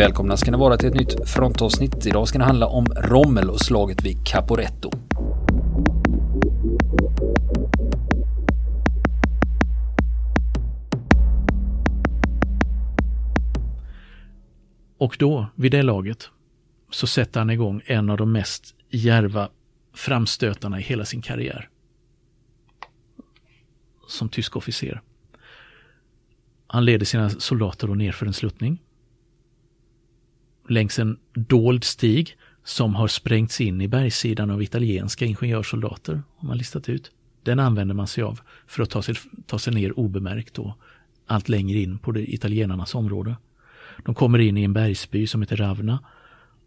Välkomna ska ni vara till ett nytt frontavsnitt. Idag ska det handla om Rommel och slaget vid Caporetto. Och då, vid det laget, så sätter han igång en av de mest järva framstötarna i hela sin karriär. Som tysk officer. Han leder sina soldater då ner för en sluttning. Längs en dold stig som har sprängts in i bergssidan av italienska ingenjörssoldater, har man listat ut. Den använder man sig av för att ta sig, ta sig ner obemärkt då, allt längre in på det italienarnas område. De kommer in i en bergsby som heter Ravna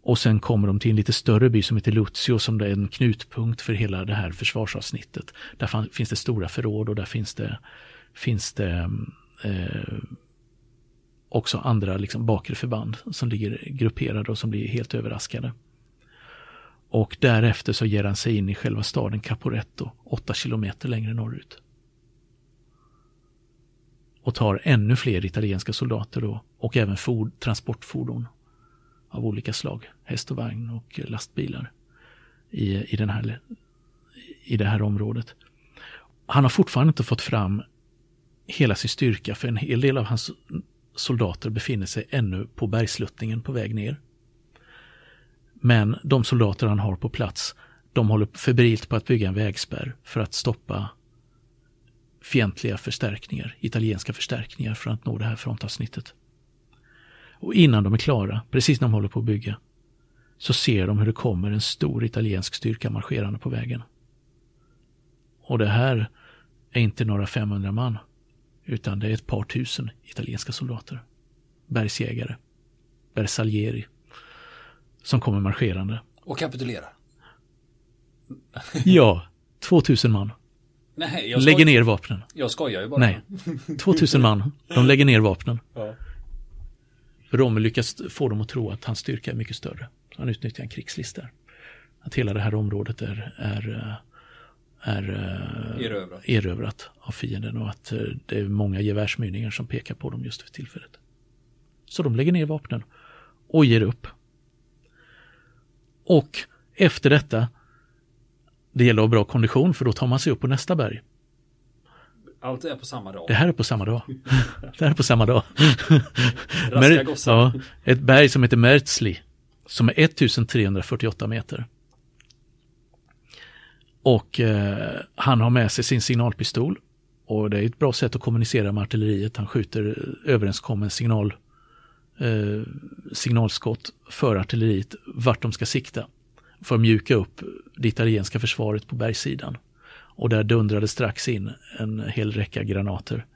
och sen kommer de till en lite större by som heter Luzio som är en knutpunkt för hela det här försvarsavsnittet. Där finns det stora förråd och där finns det, finns det mm, eh, också andra liksom, bakre förband som ligger grupperade och som blir helt överraskade. Och därefter så ger han sig in i själva staden Caporetto, åtta kilometer längre norrut. Och tar ännu fler italienska soldater då och även ford, transportfordon av olika slag, häst och vagn och lastbilar i, i, den här, i det här området. Han har fortfarande inte fått fram hela sin styrka för en hel del av hans soldater befinner sig ännu på bergsluttningen på väg ner. Men de soldater han har på plats, de håller febrilt på att bygga en vägspärr för att stoppa fientliga förstärkningar, italienska förstärkningar för att nå det här frontavsnittet. Och innan de är klara, precis när de håller på att bygga, så ser de hur det kommer en stor italiensk styrka marscherande på vägen. Och det här är inte några 500 man, utan det är ett par tusen italienska soldater. Bergsjägare, bersaglieri, som kommer marscherande. Och kapitulerar. ja, 2000 man. Nej, jag lägger ner vapnen. Jag skojar ju bara. Nej, 2000 man. De lägger ner vapnen. Ja. Rommel lyckas få dem att tro att hans styrka är mycket större. Han utnyttjar en krigslista. Att hela det här området är, är, är erövrat. erövrat av fienden och att det är många gevärsmynningar som pekar på dem just för tillfället. Så de lägger ner vapnen och ger upp. Och efter detta, det gäller att ha bra kondition för då tar man sig upp på nästa berg. Allt är på samma dag. Det här är på samma dag. det här är på samma dag. Raska gossar. ja, ett berg som heter Merzli. Som är 1348 meter. Och eh, han har med sig sin signalpistol. Och det är ett bra sätt att kommunicera med artilleriet. Han skjuter överenskommen signal, eh, signalskott för artilleriet vart de ska sikta. För att mjuka upp det italienska försvaret på bergssidan. Och där dundrade strax in en hel räcka granater.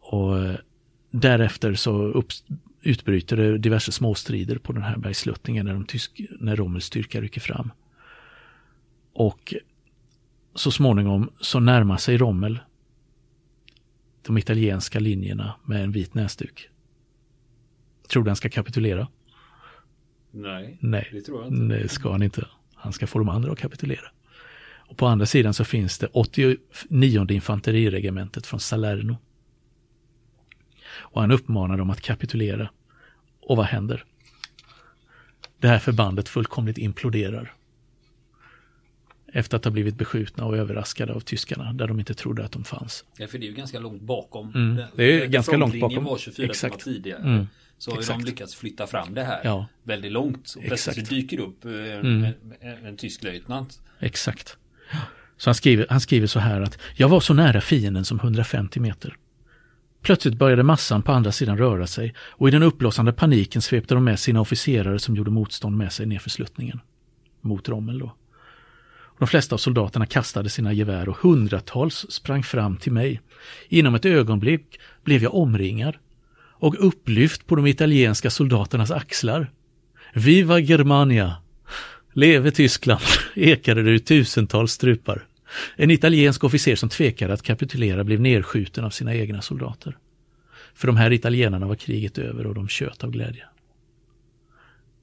Och eh, därefter så upp, utbryter det diverse småstrider på den här bergsluttningen när, de tysk, när Rommels styrka rycker fram. Och så småningom så närmar sig Rommel de italienska linjerna med en vit näsduk. Tror du han ska kapitulera? Nej, Nej, det tror jag inte. det ska han inte. Han ska få de andra att kapitulera. Och på andra sidan så finns det 89 infanteriregementet från Salerno. Och han uppmanar dem att kapitulera. Och vad händer? Det här förbandet fullkomligt imploderar. Efter att ha blivit beskjutna och överraskade av tyskarna där de inte trodde att de fanns. Ja, för det är ju ganska långt bakom. Mm, Den- det är den ganska långt bakom. var 24 Exakt. timmar tidigare. Mm, Så har exakt. de lyckats flytta fram det här Ja. väldigt långt. Och plötsligt Exakt. dyker det upp eh, en, Mm. en, en, tysk löjtnant. Exakt. Så han skriver, han skriver så här att jag var så nära fienden som 150 meter. Plötsligt började massan på andra sidan röra sig och i den uppblossande paniken svepte de med sina officerare som gjorde motstånd med sig nerför sluttningen. Mot Rommel då. De flesta av soldaterna kastade sina gevär och hundratals sprang fram till mig. Inom ett ögonblick blev jag omringad och upplyft på de italienska soldaternas axlar. Viva Germania! Leve Tyskland! ekade det ur tusentals strupar. En italiensk officer som tvekade att kapitulera blev nedskjuten av sina egna soldater. För de här italienarna var kriget över och de tjöt av glädje.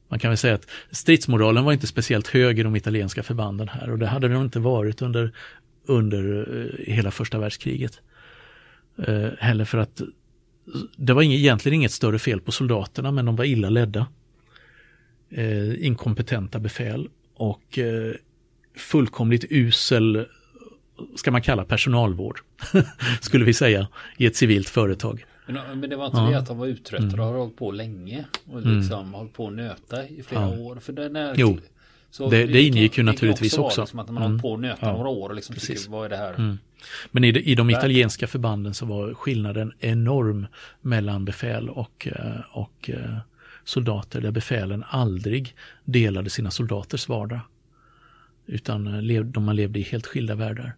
Man kan väl säga att stridsmoralen var inte speciellt hög i de italienska förbanden här och det hade den inte varit under, under eh, hela första världskriget. Eh, heller för att det var egentligen inget större fel på soldaterna men de var illa ledda. Eh, inkompetenta befäl och eh, fullkomligt usel, ska man kalla personalvård, skulle vi säga, i ett civilt företag. Men, men det var inte ja. det att de var uttröttade mm. och har hållit på länge och mm. liksom mm. hållit på att nöta i flera ja. år. För den är, jo, så det, det ingick ju naturligtvis också. också. Liksom att man mm. hållit på att nöta ja. några år och liksom tycker, vad är det här? Mm. Men i de, i de italienska förbanden så var skillnaden enorm mellan befäl och, eh, och eh, soldater där befälen aldrig delade sina soldaters vardag. Utan eh, man levde i helt skilda världar.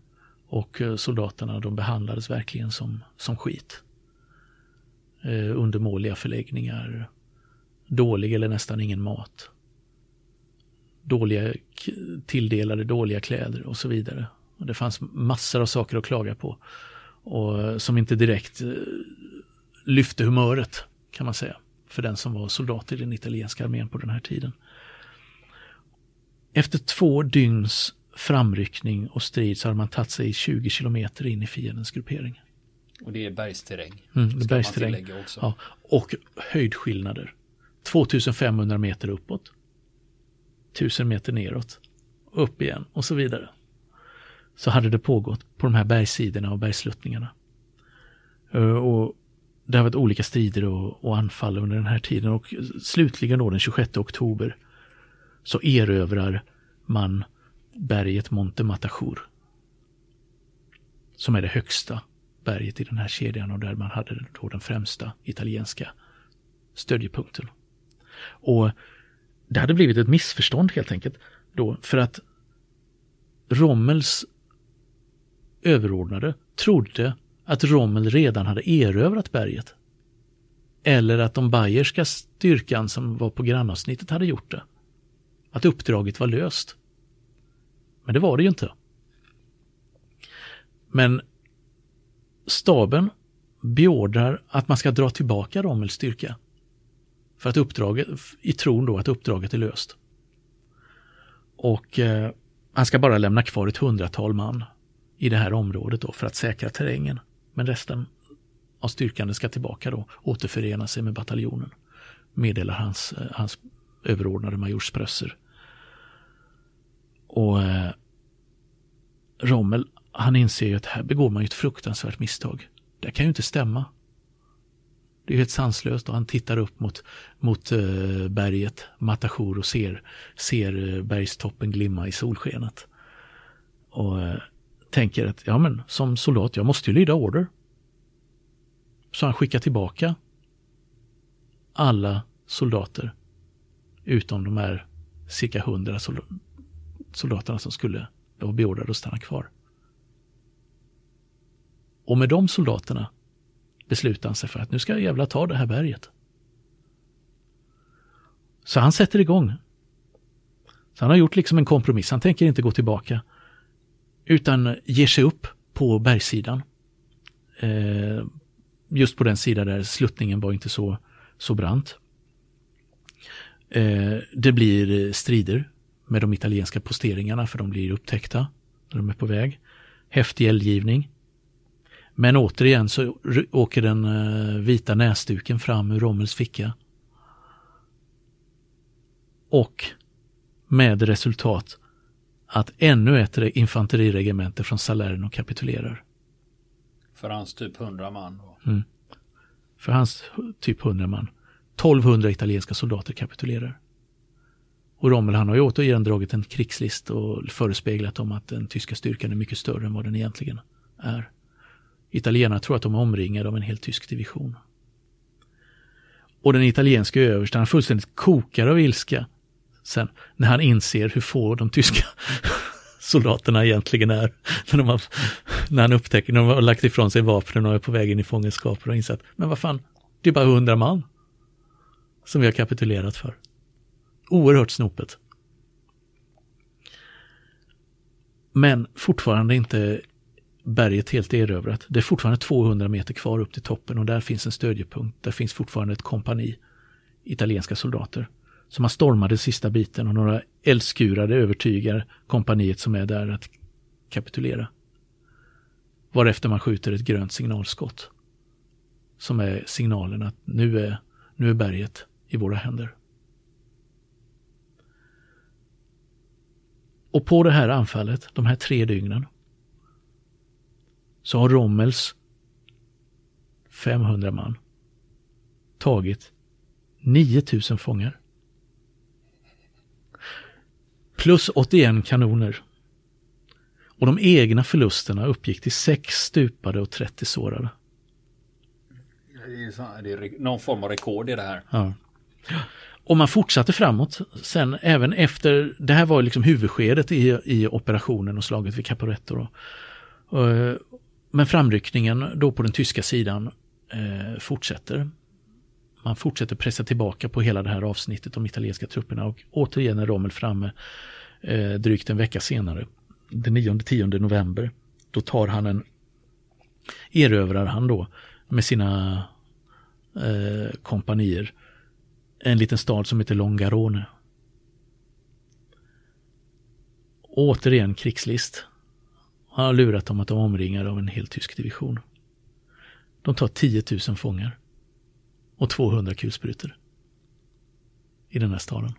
Och soldaterna de behandlades verkligen som, som skit. Eh, undermåliga förläggningar, dålig eller nästan ingen mat. Dåliga tilldelade dåliga kläder och så vidare. Och det fanns massor av saker att klaga på. Och som inte direkt eh, lyfte humöret kan man säga. För den som var soldat i den italienska armén på den här tiden. Efter två dygns framryckning och strid så hade man tagit sig 20 kilometer in i fiendens gruppering. Och det är bergsterräng. Mm, det bergsterräng. Ja, och höjdskillnader. 2500 meter uppåt. 1000 meter neråt. Upp igen och så vidare så hade det pågått på de här bergssidorna och bergsluttningarna. Eh, och det har varit olika strider och, och, anfall under den här tiden och slutligen då den 26 oktober så erövrar man berget Monte Matachur. Som är det högsta berget i den här kedjan och där man hade då den främsta italienska stödjepunkten. Och det hade blivit ett missförstånd helt enkelt då för att Rommels överordnade trodde att Rommel redan hade erövrat berget. Eller att de bayerska styrkan som var på grannavsnittet hade gjort det. Att uppdraget var löst. Men det var det ju inte. Men staben beordrar att man ska dra tillbaka Rommels styrka. För att uppdraget, i tron då att uppdraget är löst. Och eh, han ska bara lämna kvar ett hundratal man i det här området då för att säkra terrängen. Men resten av styrkan ska tillbaka då, återförena sig med bataljonen. Meddelar hans, eh, hans överordnade major Sprösser. Och eh, Rommel, han inser ju att här begår man ju ett fruktansvärt misstag. Det kan ju inte stämma. Det är helt sanslöst och han tittar upp mot, mot eh, berget Matachur och ser, ser eh, bergstoppen glimma i solskenet. Och eh, tänker att ja men som soldat, jag måste ju lyda order. Så han skickar tillbaka alla soldater utom de här cirka hundra soldaterna som skulle vara beordrade att stanna kvar. Och med de soldaterna beslutar han sig för att nu ska jag jävla ta det här berget. Så han sätter igång. Så han har gjort liksom en kompromiss. Han tänker inte gå tillbaka. Utan ger sig upp på bergssidan. Eh, just på den sida där sluttningen var inte så, så brant. Eh, det blir strider med de italienska posteringarna för de blir upptäckta när de är på väg. Häftig eldgivning. Men återigen så åker den eh, vita näsduken fram ur Rommels ficka. Och med resultat att ännu ett infanteriregemente från Salerno kapitulerar. För hans typ 100 man? Mm. För hans typ 100 man. 1200 italienska soldater kapitulerar. Och Rommel han har ju återigen dragit en krigslist och förespeglat om att den tyska styrkan är mycket större än vad den egentligen är. Italienarna tror att de är omringade av en hel tysk division. Och den italienska översten, fullständigt kokar av ilska sen när han inser hur få de tyska soldaterna egentligen är. När, de har, när han upptäcker, när de har lagt ifrån sig vapnen och är på väg in i fångenskap och insett, men vad fan, det är bara hundra man som vi har kapitulerat för. Oerhört snopet. Men fortfarande inte berget helt erövrat. Det är fortfarande 200 meter kvar upp till toppen och där finns en stödjepunkt. Där finns fortfarande ett kompani italienska soldater. Så man stormade sista biten och några eldskurade övertygar kompaniet som är där att kapitulera. Varefter man skjuter ett grönt signalskott. som är signalen att nu är, nu är berget i våra händer. Och på det här anfallet, de här tre dygnen, så har Rommels 500 man tagit 9000 fångar. Plus 81 kanoner. Och de egna förlusterna uppgick till 6 stupade och 30 sårade. Det är, någon form av rekord i det här. Ja. Och man fortsatte framåt sen även efter, det här var liksom huvudskedet i, i operationen och slaget vid Caporetto. Då. Men framryckningen då på den tyska sidan eh, fortsätter. Man fortsätter pressa tillbaka på hela det här avsnittet om italienska trupperna och återigen är Rommel framme eh, drygt en vecka senare. Den 9-10 november. Då tar han en, erövrar han då med sina eh, kompanier en liten stad som heter Longarone. Återigen krigslist. Han har lurat dem att de omringar av en hel tysk division. De tar 10 000 fångar och 200 kulsprutor i den här staden.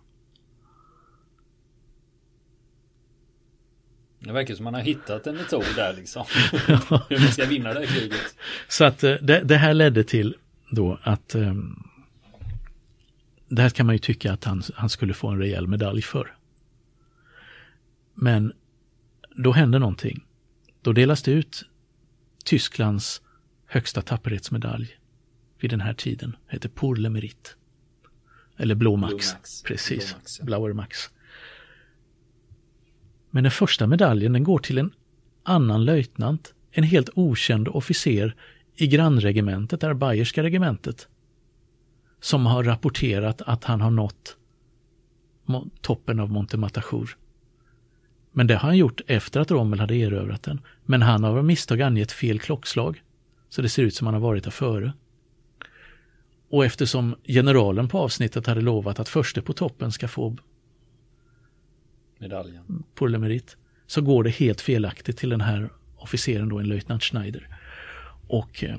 Det verkar som man har hittat en metod där liksom. Hur man ska vinna det här kriget. Så att eh, det, det här ledde till då att um, det här kan man ju tycka att han, han skulle få en rejäl medalj för. Men då hände någonting. Då delas det ut Tysklands högsta tapperhetsmedalj vid den här tiden. Heter Pour le Mérite. Eller Blå Max. Precis, ja. Blauer Max. Men den första medaljen den går till en annan löjtnant, en helt okänd officer i grannregementet, det Bayerska regementet, som har rapporterat att han har nått toppen av Monte Matajour. Men det har han gjort efter att Rommel hade erövrat den. Men han har av misstag angett fel klockslag. Så det ser ut som han har varit där före. Och eftersom generalen på avsnittet hade lovat att förste på toppen ska få medaljen på Lemerit så går det helt felaktigt till den här officeren då, en löjtnant Schneider. Och eh,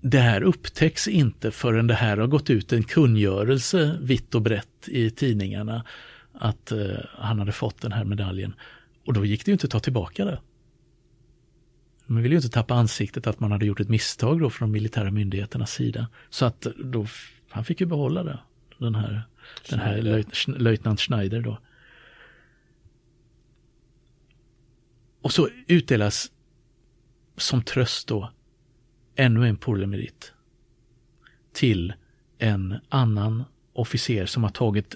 det här upptäcks inte förrän det här har gått ut en kungörelse vitt och brett i tidningarna att eh, han hade fått den här medaljen. Och då gick det ju inte att ta tillbaka det. Man ville ju inte tappa ansiktet att man hade gjort ett misstag då från de militära myndigheternas sida. Så att då, han fick ju behålla det, den här, den här löjt, löjtnant Schneider då. Och så utdelas som tröst då ännu en polymerit till en annan officer som har tagit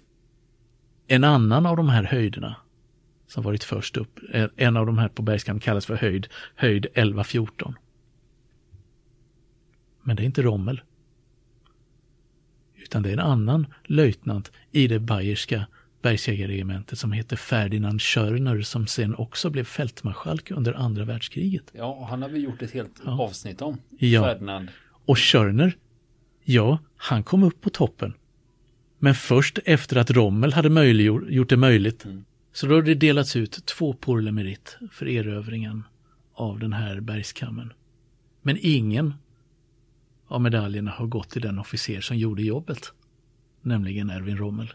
en annan av de här höjderna som varit först upp. En av de här på bergskammen kallas för höjd, höjd 1114. Men det är inte Rommel. Utan det är en annan löjtnant i det bayerska bergsjägarregementet som heter Ferdinand Schörner som sen också blev fältmarskalk under andra världskriget. Ja, han har vi gjort ett helt ja. avsnitt om. Ja. Ferdinand. Och Schörner, ja, han kom upp på toppen. Men först efter att Rommel hade möjliggjort, gjort det möjligt. Mm. Så då har det delats ut två porlemerit för erövringen av den här bergskammen. Men ingen av medaljerna har gått till den officer som gjorde jobbet. Nämligen Erwin Rommel.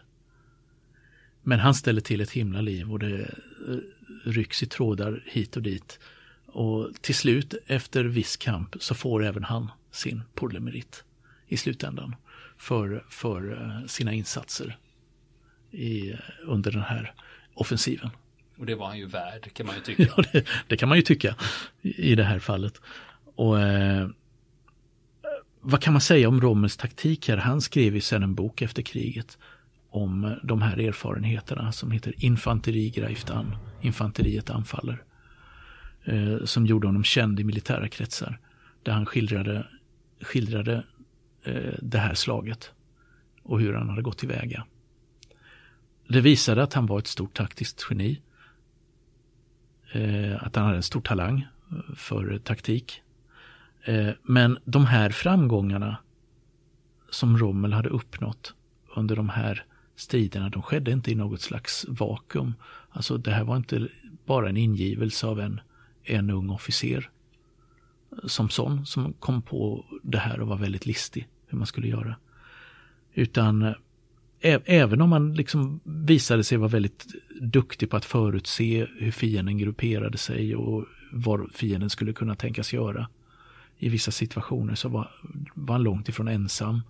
Men han ställer till ett himla liv och det eh, rycks i trådar hit och dit. Och till slut, efter viss kamp, så får även han sin porlemerit i slutändan för, för eh, sina insatser i, under den här offensiven. Och det var han ju värd kan man ju tycka. ja, det, det, kan man ju tycka i det här fallet. Och eh, Vad kan man säga om Rommels taktik här? Han skrev ju sen en bok efter kriget om de här erfarenheterna som heter Infanteri greift an, Infanteriet anfaller. Eh, som gjorde honom känd i militära kretsar. Där han skildrade, skildrade eh, Eh, det här slaget och hur han hade gått tillväga. Det visade att han var ett stort taktiskt geni. Eh, att han hade en stor talang eh, för taktik. Men de här framgångarna som Rommel hade uppnått under de här striderna, de skedde inte i något slags vakuum. Alltså det här var inte bara en ingivelse av en, en ung officer som sån som kom på det här och var väldigt listig hur man skulle göra. Utan eh, ä, även om man liksom visade sig vara väldigt duktig på att förutse hur fienden grupperade sig och vad fienden skulle kunna tänkas göra i vissa situationer så var, var han långt ifrån ensam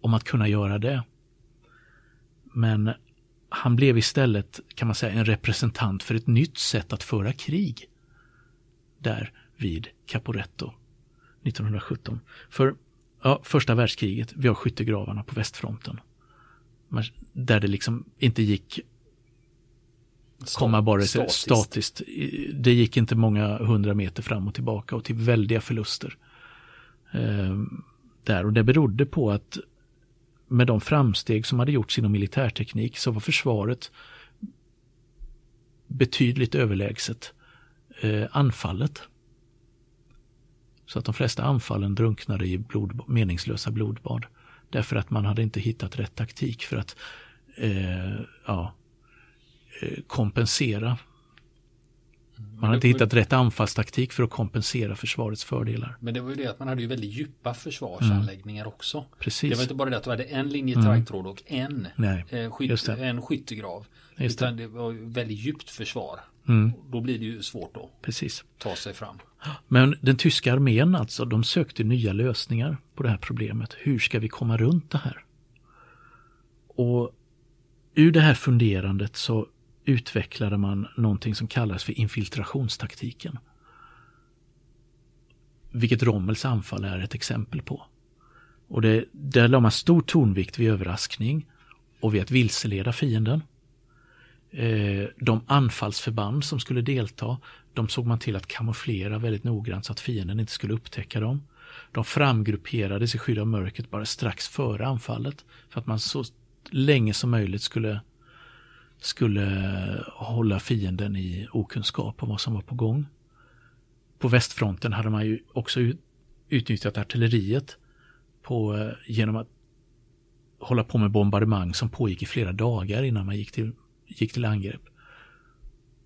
om att kunna göra det. Men han blev istället, kan man säga, en representant för ett nytt sätt att föra krig. Där vid Caporetto 1917. För ja, första världskriget, vi har skyttegravarna på västfronten. Där det liksom inte gick komma bara statiskt. statiskt. Det gick inte många hundra meter fram och tillbaka och till väldiga förluster. Eh, där och det berodde på att med de framsteg som hade gjorts inom militärteknik så var försvaret betydligt överlägset eh, anfallet. Så att de flesta anfallen drunknade i blod, meningslösa blodbad. Därför att man hade inte hittat rätt taktik för att eh, ja, eh, kompensera. Man hade inte hittat rätt anfallstaktik för att kompensera försvarets fördelar. Men det var ju det att man hade ju väldigt djupa försvarsanläggningar mm. också. Precis. Det var inte bara det att du hade en linje taggtråd och en, Nej, eh, skyt, en skyttegrav. Just utan det. det var väldigt djupt försvar. Mm. Då blir det ju svårt att Precis. ta sig fram. Men den tyska armén alltså, de sökte nya lösningar på det här problemet. Hur ska vi komma runt det här? Och ur det här funderandet så utvecklade man någonting som kallas för infiltrationstaktiken. Vilket Rommels anfall är ett exempel på. Och det, där la man stor tonvikt vid överraskning och vid att vilseleda fienden. Eh, de anfallsförband som skulle delta, de såg man till att kamouflera väldigt noggrant så att fienden inte skulle upptäcka dem. De framgrupperades i skydd av mörkret bara strax före anfallet för att man så länge som möjligt skulle, skulle hålla fienden i okunskap om vad som var på gång. På västfronten hade man ju också utnyttjat artilleriet på, eh, genom att hålla på med bombardemang som pågick i flera dagar innan man gick till gick till angrepp.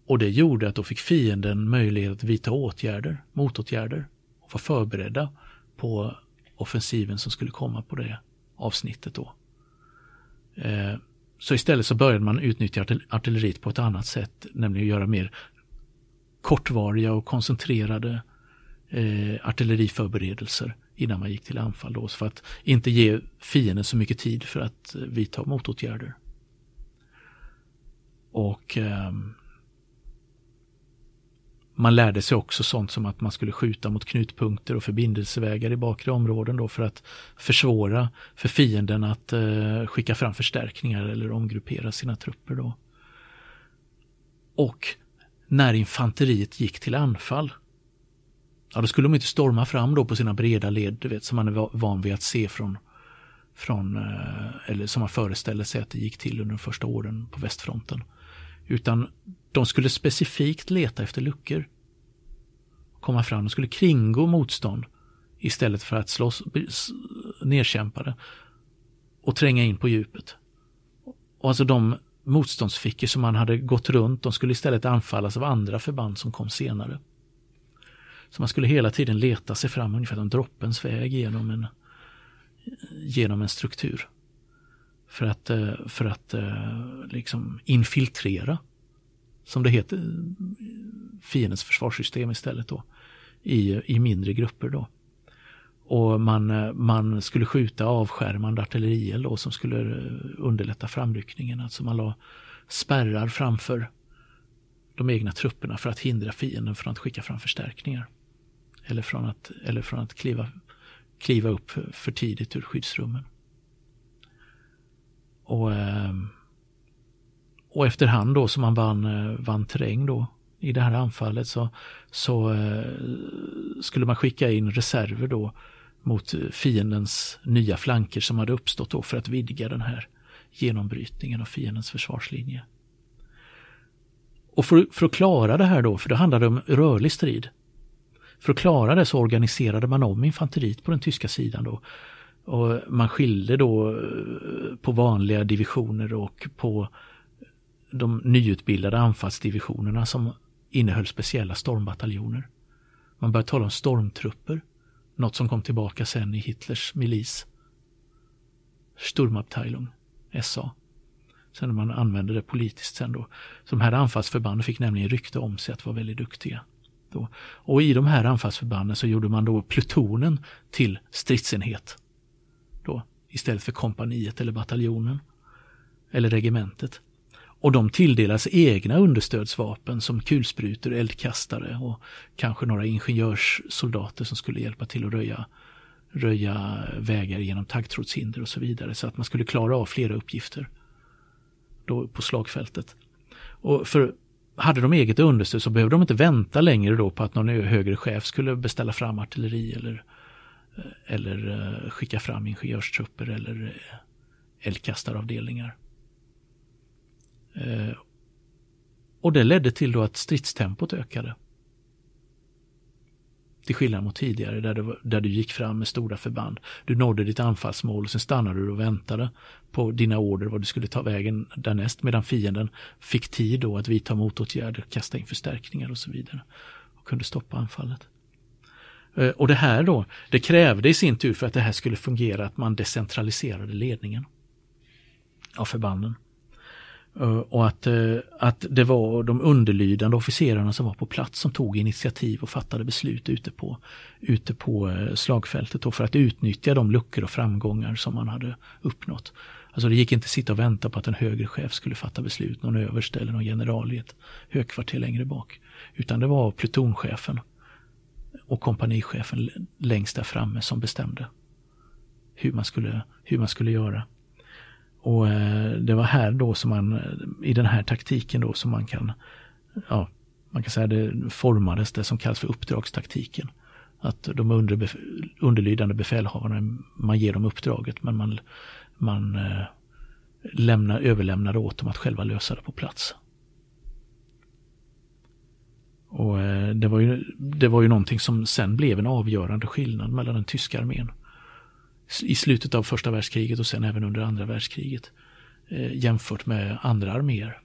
Och det gjorde att då fick fienden möjlighet att vidta åtgärder, motåtgärder och vara förberedda på offensiven som skulle komma på det avsnittet då. Eh, så istället så började man utnyttja artilleriet på ett annat sätt, nämligen att göra mer kortvariga och koncentrerade eh, artilleriförberedelser innan man gick till anfall då, för att inte ge fienden så mycket tid för att eh, vidta motåtgärder. Och eh, man lärde sig också sånt som att man skulle skjuta mot knutpunkter och förbindelsevägar i bakre områden då för att försvåra för fienden att eh, skicka fram förstärkningar eller omgruppera sina trupper då. Och när infanteriet gick till anfall, ja då skulle de inte storma fram då på sina breda led, du vet, som man är van vid att se från, från eh, eller som man föreställer sig att det gick till under de första åren på västfronten. Utan de skulle specifikt leta efter luckor. Komma fram, de skulle kringgå motstånd istället för att slåss nedkämpade och tränga in på djupet. Och alltså de motståndsfickor som man hade gått runt, de skulle istället anfallas av andra förband som kom senare. Så man skulle hela tiden leta sig fram ungefär som droppens väg genom en, genom en struktur. För att, eh, för att eh, liksom infiltrera, som det heter, fiendens försvarssystem istället då. I, i mindre grupper då. Och man, eh, man skulle skjuta avskärmande artillerield då som skulle underlätta framryckningen. Alltså man la spärrar framför de egna trupperna för att hindra fienden från att skicka fram förstärkningar. Eller från att, eller från att kliva, kliva upp för tidigt ur skyddsrummen. Och, ehm, och efterhand då som man vann, eh, vann terräng då i det här anfallet så, så eh, skulle man skicka in reserver då mot eh, fiendens nya flanker som hade uppstått då för att vidga den här genombrytningen av fiendens försvarslinje. Och för, för att klara det här då, för det handlade om rörlig strid. För att klara det så organiserade man om infanteriet på den tyska sidan då och man skilde då eh, på vanliga divisioner och på de nyutbildade anfallsdivisionerna som innehöll speciella stormbataljoner. Man började tala om stormtrupper. Något som kom tillbaka sen i Hitlers milis. Sturmabteilung, SA. Sen när man använde det politiskt sen då. Så de här anfallsförbanden fick nämligen rykte om sig att vara väldigt duktiga. Då. Och i de här anfallsförbanden så gjorde man då plutonen till stridsenhet. Istället för kompaniet eller bataljonen. Eller regementet. Och de tilldelas egna understödsvapen som kulsprutor, eldkastare och kanske några ingenjörssoldater som skulle hjälpa till att röja, röja vägar genom taggtrådshinder och så vidare. Så att man skulle klara av flera uppgifter då på slagfältet. Och för hade de eget understöd så behövde de inte vänta längre då på att någon högre chef skulle beställa fram artilleri eller, eller eh, skicka fram ingenjörstrupper eller eh, eldkastaravdelningar. Eh, och det ledde till då att stridstempot ökade. Till skillnad mot tidigare där du, där du gick fram med stora förband. Du nådde ditt anfallsmål och sen stannade du och väntade på dina order vad du skulle ta vägen därnäst medan fienden fick tid då att vidta motåtgärder, kasta in förstärkningar och så vidare. Och kunde stoppa anfallet. Eh, och det här då, det krävde i sin tur för att det här skulle fungera att man decentraliserade ledningen av förbanden. Eh, och att, eh, att det var de underlydande officerarna som var på plats som tog initiativ och fattade beslut ute på, ute på slagfältet och för att utnyttja de luckor och framgångar som man hade uppnått. Alltså det gick inte att sitta och vänta på att en högre chef skulle fatta beslut, någon överste eller någon general i ett högkvarter längre bak. Utan det var plutonchefen och kompanichefen längst där framme som bestämde hur man skulle, hur man skulle göra. Och eh, det var här då som man, i den här taktiken då som man kan, ja, man kan säga det formades det som kallas för uppdragstaktiken. Att de underbef underlydande befälhavarna, man ger dem uppdraget men man, man eh, lämnar, överlämnar åt dem att själva lösa det på plats. Och eh, det var, ju, det var ju någonting som sen blev en avgörande skillnad mellan den tyska armén i slutet av första världskriget och sen även under andra världskriget eh, jämfört med andra arméer.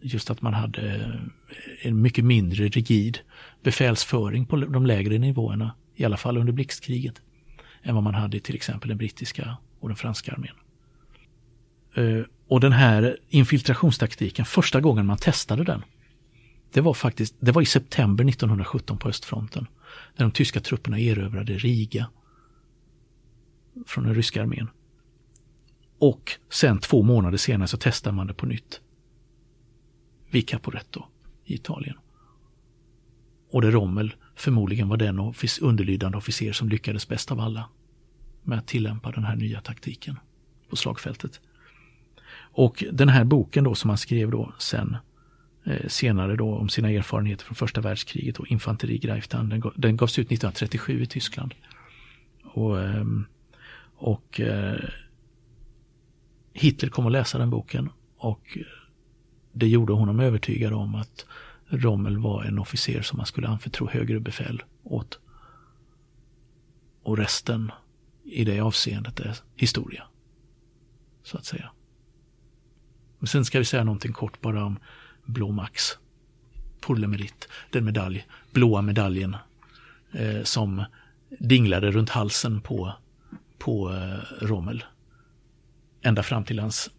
Just att man hade eh, en mycket mindre rigid befälsföring på de lägre nivåerna, i alla fall under blixtkriget, än vad man hade i till exempel den brittiska och den franska armén. Och den här infiltrationstaktiken, första gången man testade den, det var faktiskt det var i september 1917 på östfronten. När de tyska trupperna erövrade Riga från den ryska armén. Och sen två månader senare så testar man det på nytt. Vid Caporetto i Italien. Och det Rommel förmodligen var den underlydande officer som lyckades bäst av alla med att tillämpa den här nya taktiken på slagfältet. Och den här boken då som han skrev då sen Eh, senare då om sina erfarenheter från första världskriget och infanterigreiftan, den, den gavs ut 1937 i Tyskland. Och ehm, och eh, Hitler kom att läsa den boken och det gjorde honom övertygad om att Rommel var en officer som man skulle anförtro högre befäl åt. Och resten i det avseendet är historia. Så att säga. Men sen ska vi säga någonting kort bara om Blå Max. Pour den medalj, blåa medaljen eh, som dinglade runt halsen på på eh, Rommel. Ända fram till hans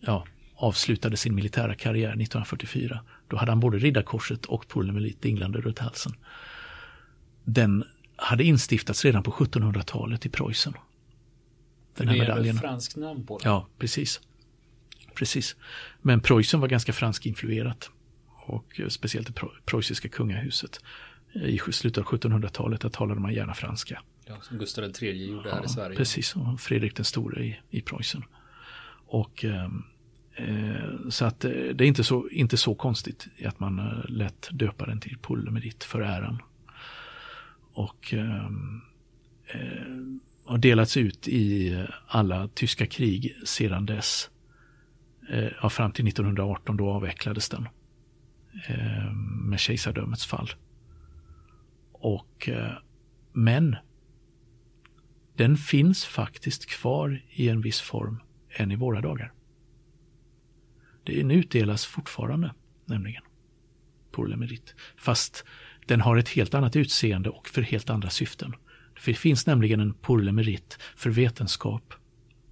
ja, avslutade sin militära karriär 1944. Då hade han både Riddarkorset och Pullemelit dinglande runt halsen. Den hade instiftats redan på 1700-talet i Preussen. Den här det medaljen. franskt namn på den. Ja, precis. Precis. Men Preussen var ganska franskinfluerat. Och eh, speciellt det preussiska kungahuset. I slutet av 1700-talet där talade man gärna franska. Ja, som Gustav III gjorde ja, här i Sverige. Precis, och Fredrik den store i, i Preussen. Och ehm, eh, så att eh, det är inte så, inte så konstigt att man eh, lät döpa den till Pullemedit för äran. Och ehm, eh, har delats ut i alla tyska krig sedan dess. Eh, ja, fram till 1918 då avvecklades den. Eh, med kejsardömets fall. Och, eh, men den finns faktiskt kvar i en viss form än i våra dagar. Den utdelas fortfarande, nämligen, på Lemerit. Fast Den har ett helt annat utseende och för helt andra syften. För det finns nämligen en porlemerit för vetenskap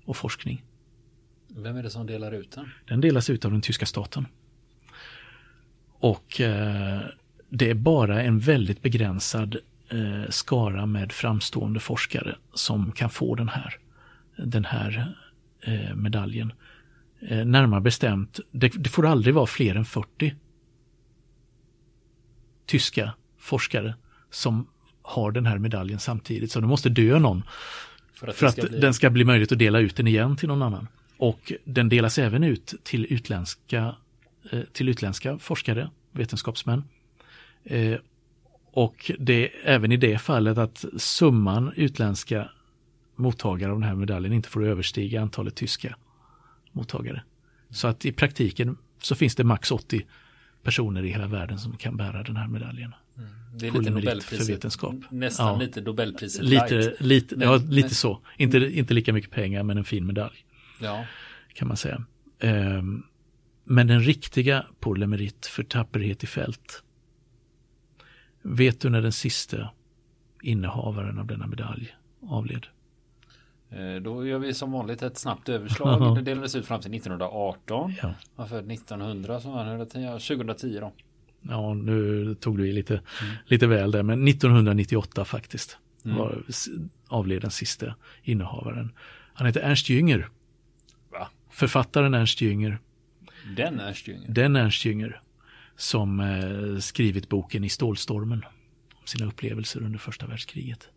och forskning. Vem är det som delar ut den? Den delas ut av den tyska staten. Och eh, det är bara en väldigt begränsad eh, skara med framstående forskare som kan få den här, den här eh, medaljen. Eh, närmare bestämt, det, det, får aldrig vara fler än 40 tyska forskare som har den här medaljen samtidigt. Så det måste dö någon för att, för att bli... den ska bli möjligt att dela ut den igen till någon annan. Och den delas även ut till utländska, eh, till utländska forskare, vetenskapsmän. Eh, och det är även i det fallet att summan utländska mottagare av den här medaljen inte får överstiga antalet tyska mottagare. Så att i praktiken så finns det max 80 personer i hela världen som kan bära den här medaljen. Mm. Det är lite Nobelpriset. För vetenskap. Nästan ja. lite Nobelpriset lite, light. Lite, men, ja, lite men... så. Inte, inte lika mycket pengar men en fin medalj. Ja. Kan man säga. Um, men den riktiga Pour Lemerit för tapperhet i fält. Vet du när den sista innehavaren av denna medalj avled? Eh, då gör vi som vanligt ett snabbt överslag. Det delades ut fram till 1918. Ja. Han född 1900 så var han 2010 då. Ja, nu tog du i lite, mm. lite väl där, men 1998 faktiskt mm. var avled den sista innehavaren. Han heter Ernst Jünger. Författaren Ernst Jünger. Den Ernst Jünger? Den Ernst Jünger. Som eh, skrivit boken I stålstormen. Om sina upplevelser under första världskriget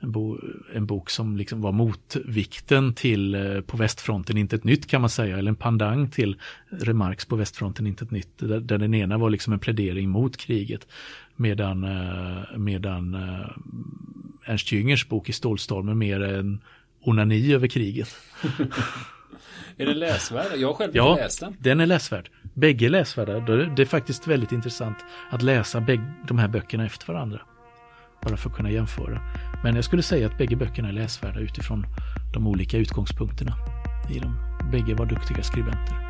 en, bo, en bok som liksom var motvikten till eh, På västfronten inte ett nytt kan man säga, eller en pandang till Remarks På västfronten inte ett nytt, där, där den ena var liksom en plädering mot kriget, medan, eh, medan eh, Ernst Jüngers bok i Stålstormen mer en onani över kriget. är det läsvärd? Jag har själv ja, inte läst den. den är läsvärd. Bägge är läsvärda. Det är faktiskt väldigt intressant att läsa de här böckerna efter varandra. Bara för att kunna jämföra. Men jag skulle säga att bägge böckerna är läsvärda utifrån de olika utgångspunkterna i dem. Bägge var duktiga skribenter.